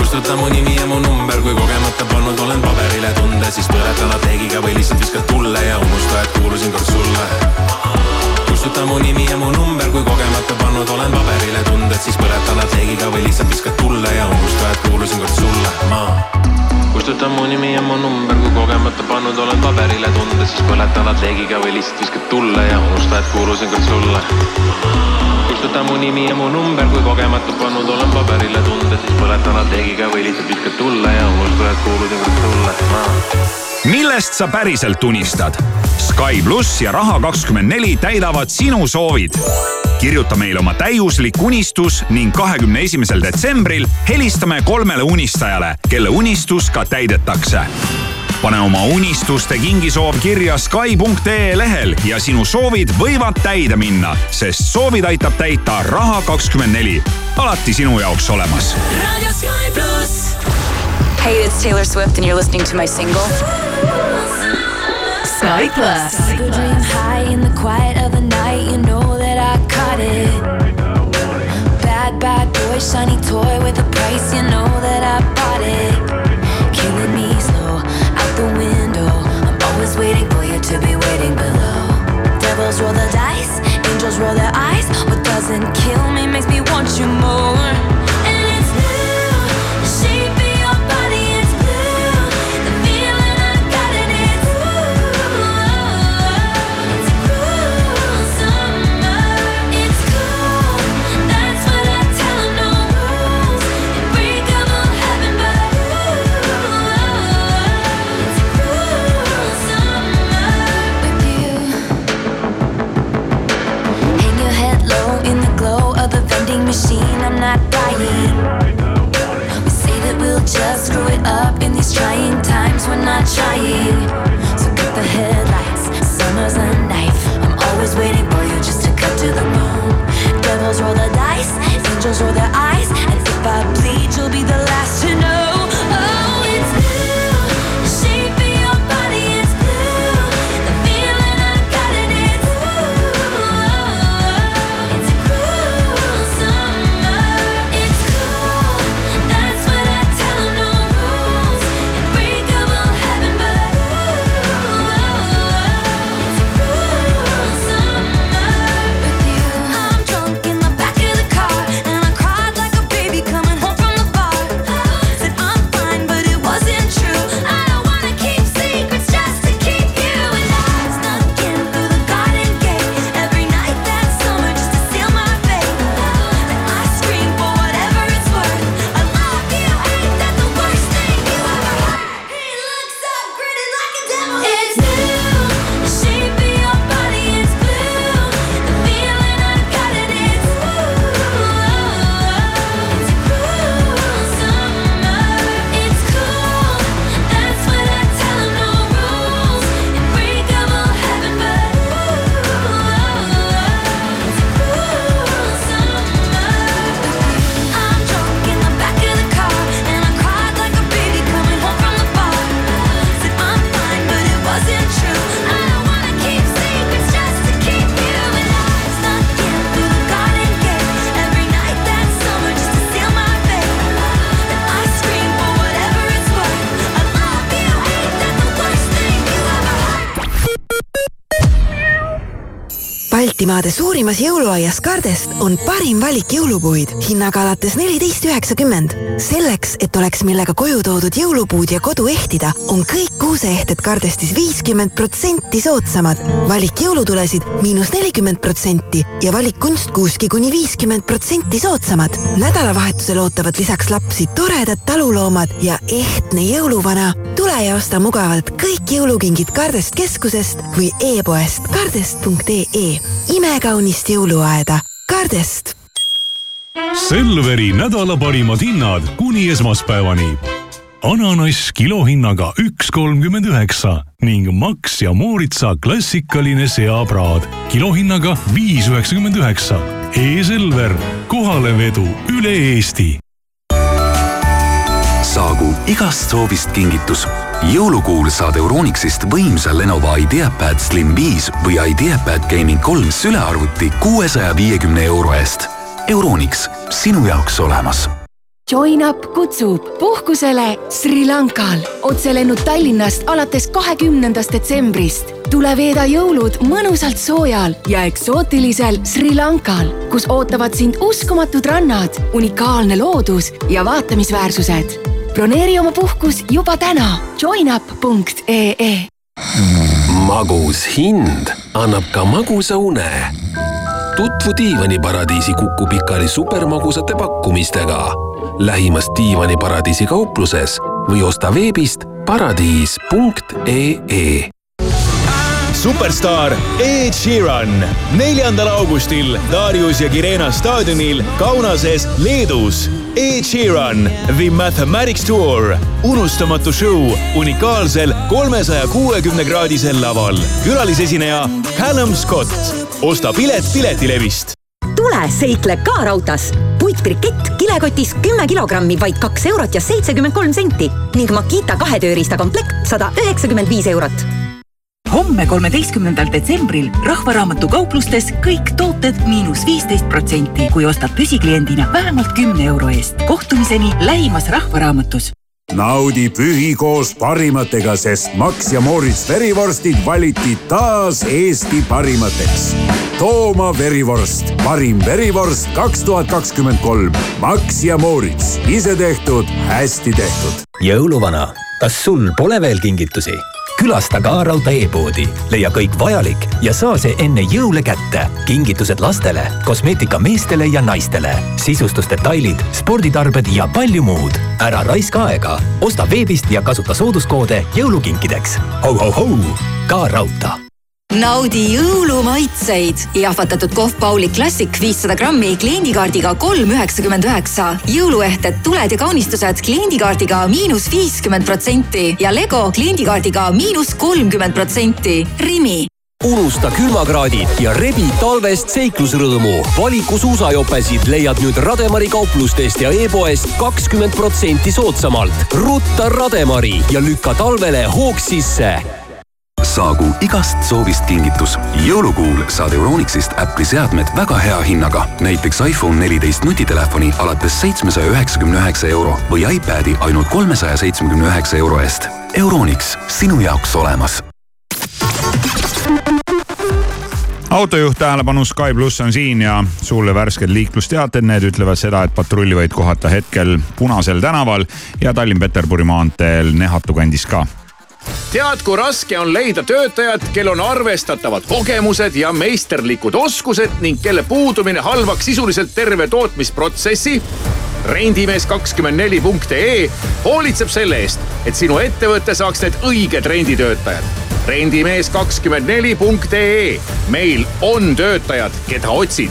kustuta mu nimi ja mu number, kui kogemata pannud olen paberile tunde, siis põletan apteegiga või lihtsalt viskad tulle ja unusta, et kuulusin kord sulle. kustuta mu nimi ja mu number, kui kogemata pannud olen paberile tunded, siis põletan apteegiga või lihtsalt viskad tulle ja unusta, et kuulusin kord sulle, ma kustuta mu nimi ja mu number, kui kogemata pannud olen paberile tunde, siis põletan apteegiga või lihtsalt viskad tulle ja unusta, et kuulusin kord sulle kustuta mu nimi ja mu number, kui kogemata pannud olen paberile tunde, siis põletan apteegiga või lihtsalt viskad tulle ja unusta, et kuulusin kord sulle ma. millest sa päriselt unistad? Sky pluss ja Raha24 täidavad sinu soovid kirjuta meile oma täiuslik unistus ning kahekümne esimesel detsembril helistame kolmele unistajale, kelle unistus ka täidetakse pane oma unistuste kingisoov kirja Sky.ee lehel ja sinu soovid võivad täide minna, sest soovid aitab täita Raha24. alati sinu jaoks olemas. Hey, it's Taylor Swift and you're listening to my single. Sky Plus. Dream high in the quiet of the night, you know that I caught it. Bad, bad boy, shiny toy with a price, you know that I bought it. To be waiting below. Devils roll the dice, angels roll their eyes. What doesn't kill me makes me want you more. Baltimaade suurimas jõuluaias Kardest on parim valik jõulupuid hinnaga alates neliteist üheksakümmend. selleks, et oleks millega koju toodud jõulupuud ja kodu ehtida, on kõik kuuseehted Kardestis viiskümmend protsenti soodsamad. valik jõulutulesid miinus nelikümmend protsenti ja valik kunstkuuski kuni viiskümmend protsenti soodsamad. nädalavahetusel ootavad lisaks lapsi toredad taluloomad ja ehtne jõuluvana. tule ja osta mugavalt kõik jõulukingid Kardest keskusest või e-poest kardest.ee. imekaunist jõuluaeda Kardest. Selveri nädala parimad hinnad kuni esmaspäevani. ananass kilohinnaga üks kolmkümmend üheksa ning Max ja Mooritsa klassikaline seapraad kilohinnaga viis üheksakümmend üheksa. E-Selver, kohalevedu üle Eesti saagu igast soovist kingitus. Jõulukuul saad Euronixist võimsa Lenovo IdeaPad Slim 5 või IdeaPad Gaming 3 sülearvuti kuuesaja viiekümne euro eest. Euronix, sinu jaoks olemas Join Up kutsub puhkusele Sri Lankal. otselennud Tallinnast alates kahekümnendast detsembrist. tule veeda jõulud mõnusalt soojal ja eksootilisel Sri Lankal, kus ootavad sind uskumatud rannad, unikaalne loodus ja vaatamisväärsused. Broneeri oma puhkus juba täna joinup.ee. magus hind annab ka magusa une. tutvu diivaniparadiisi Kuku Pikali supermagusate pakkumistega lähimas diivaniparadiisi kaupluses või osta veebist paradiis.ee superstaar Ed Sheeran neljandal augustil Darius ja Kirena staadionil Kaunases, Leedus. Ed Sheeran, The Mathematics Tour, unustamatu show unikaalsel kolmesaja kuuekümne kraadisel laval. külalisesineja Callum Scott. osta pilet Piletilevist tule seikle ka raudtees. puitbrikett kilekotis kümme kilogrammi, vaid kaks eurot ja seitsekümmend kolm senti ning Makita kahe tööriista komplekt sada üheksakümmend viis eurot homme, kolmeteistkümnendal detsembril Rahvaraamatu kauplustes kõik tooted miinus viisteist protsenti, kui ostad püsikliendina vähemalt kümne euro eest. kohtumiseni lähimas Rahvaraamatus naudi pühi koos parimatega, sest Max ja Moritz verivorstid valiti taas Eesti parimateks. Tooma verivorst, parim verivorst kaks tuhat kakskümmend kolm. Max ja Moritz, ise tehtud, hästi tehtud. jõuluvana, kas sul pole veel kingitusi? Külasta ka Rauta e-poodi, leia kõik vajalik ja saa see enne jõule kätte. kingitused lastele, kosmeetika meestele ja naistele, sisustusdetailid, sporditarbed ja palju muud. ära raiska aega, osta veebist ja kasuta sooduskoode jõulukinkideks ho,. Hau-hau-hau, ka Rauta naudi jõulumaitseid. jahvatatud kohv Pauli Classic viissada grammi kliendikaardiga kolm üheksakümmend üheksa. jõuluehted, tuled ja kaunistused kliendikaardiga miinus viiskümmend protsenti ja Lego kliendikaardiga miinus kolmkümmend protsenti. Rimi unusta külmakraadid ja rebi talvest seiklusrõõmu. valiku suusajopesid leiad nüüd Rademari kauplustest ja e-poest kakskümmend protsenti soodsamalt. rutta Rademari ja lükka talvele hoog sisse saagu igast soovist kingitus. jõulukuul saad Euronixist Apple'i seadmed väga hea hinnaga. näiteks iPhone neliteist nutitelefoni alates seitsmesaja üheksakümne üheksa euro või iPad'i ainult kolmesaja seitsmekümne üheksa euro eest. Euronix, sinu jaoks olemas autojuht tähelepanu, Sky pluss on siin ja sulle värsked liiklusteated, need ütlevad seda, et patrulli võid kohata hetkel Punasel tänaval ja Tallinn-Peterburi maanteel Nehatu kandis ka tead, kui raske on leida töötajat, kel on arvestatavad kogemused ja meisterlikud oskused ning kelle puudumine halvaks sisuliselt terve tootmisprotsessi? rendimees kakskümmend neli punkt ee hoolitseb selle eest, et sinu ettevõte saaks need õiged renditöötajad. rendimees kakskümmend neli punkt ee, meil on töötajad, keda otsid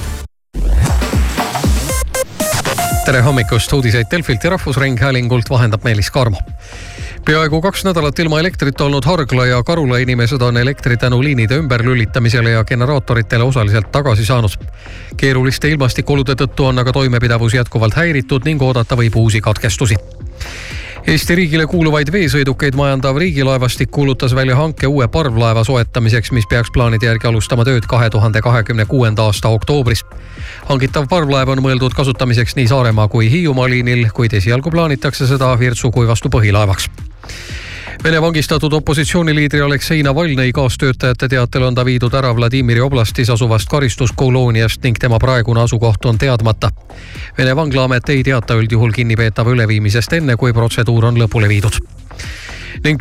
tere hommikust, uudiseid Delfilt ja Rahvusringhäälingult vahendab Meelis Karmo peaaegu kaks nädalat ilma elektrit olnud Hargla ja Karula inimesed on elektri tänu liinide ümberlülitamisele ja generaatoritele osaliselt tagasi saanud. keeruliste ilmastikuolude tõttu on aga toimepidavus jätkuvalt häiritud ning oodata võib uusi katkestusi. Eesti riigile kuuluvaid veesõidukeid majandav riigilaevastik kuulutas välja hanke uue parvlaeva soetamiseks, mis peaks plaanide järgi alustama tööd kahe tuhande kahekümne kuuenda aasta oktoobris. hangitav parvlaev on mõeldud kasutamiseks nii Saaremaa kui Hiiumaa liinil, kuid esialgu plaanitakse seda Virtsu Kuivastu põhilaevaks Vene vangistatud opositsiooniliidri Aleksei Navalnõi kaastöötajate teatel on ta viidud ära Vladimiri oblastis asuvast karistuskolooniast ning tema praegune asukoht on teadmata. Vene vanglaamet ei teata üldjuhul kinnipeetava üleviimisest enne, kui protseduur on lõpule viidud. ning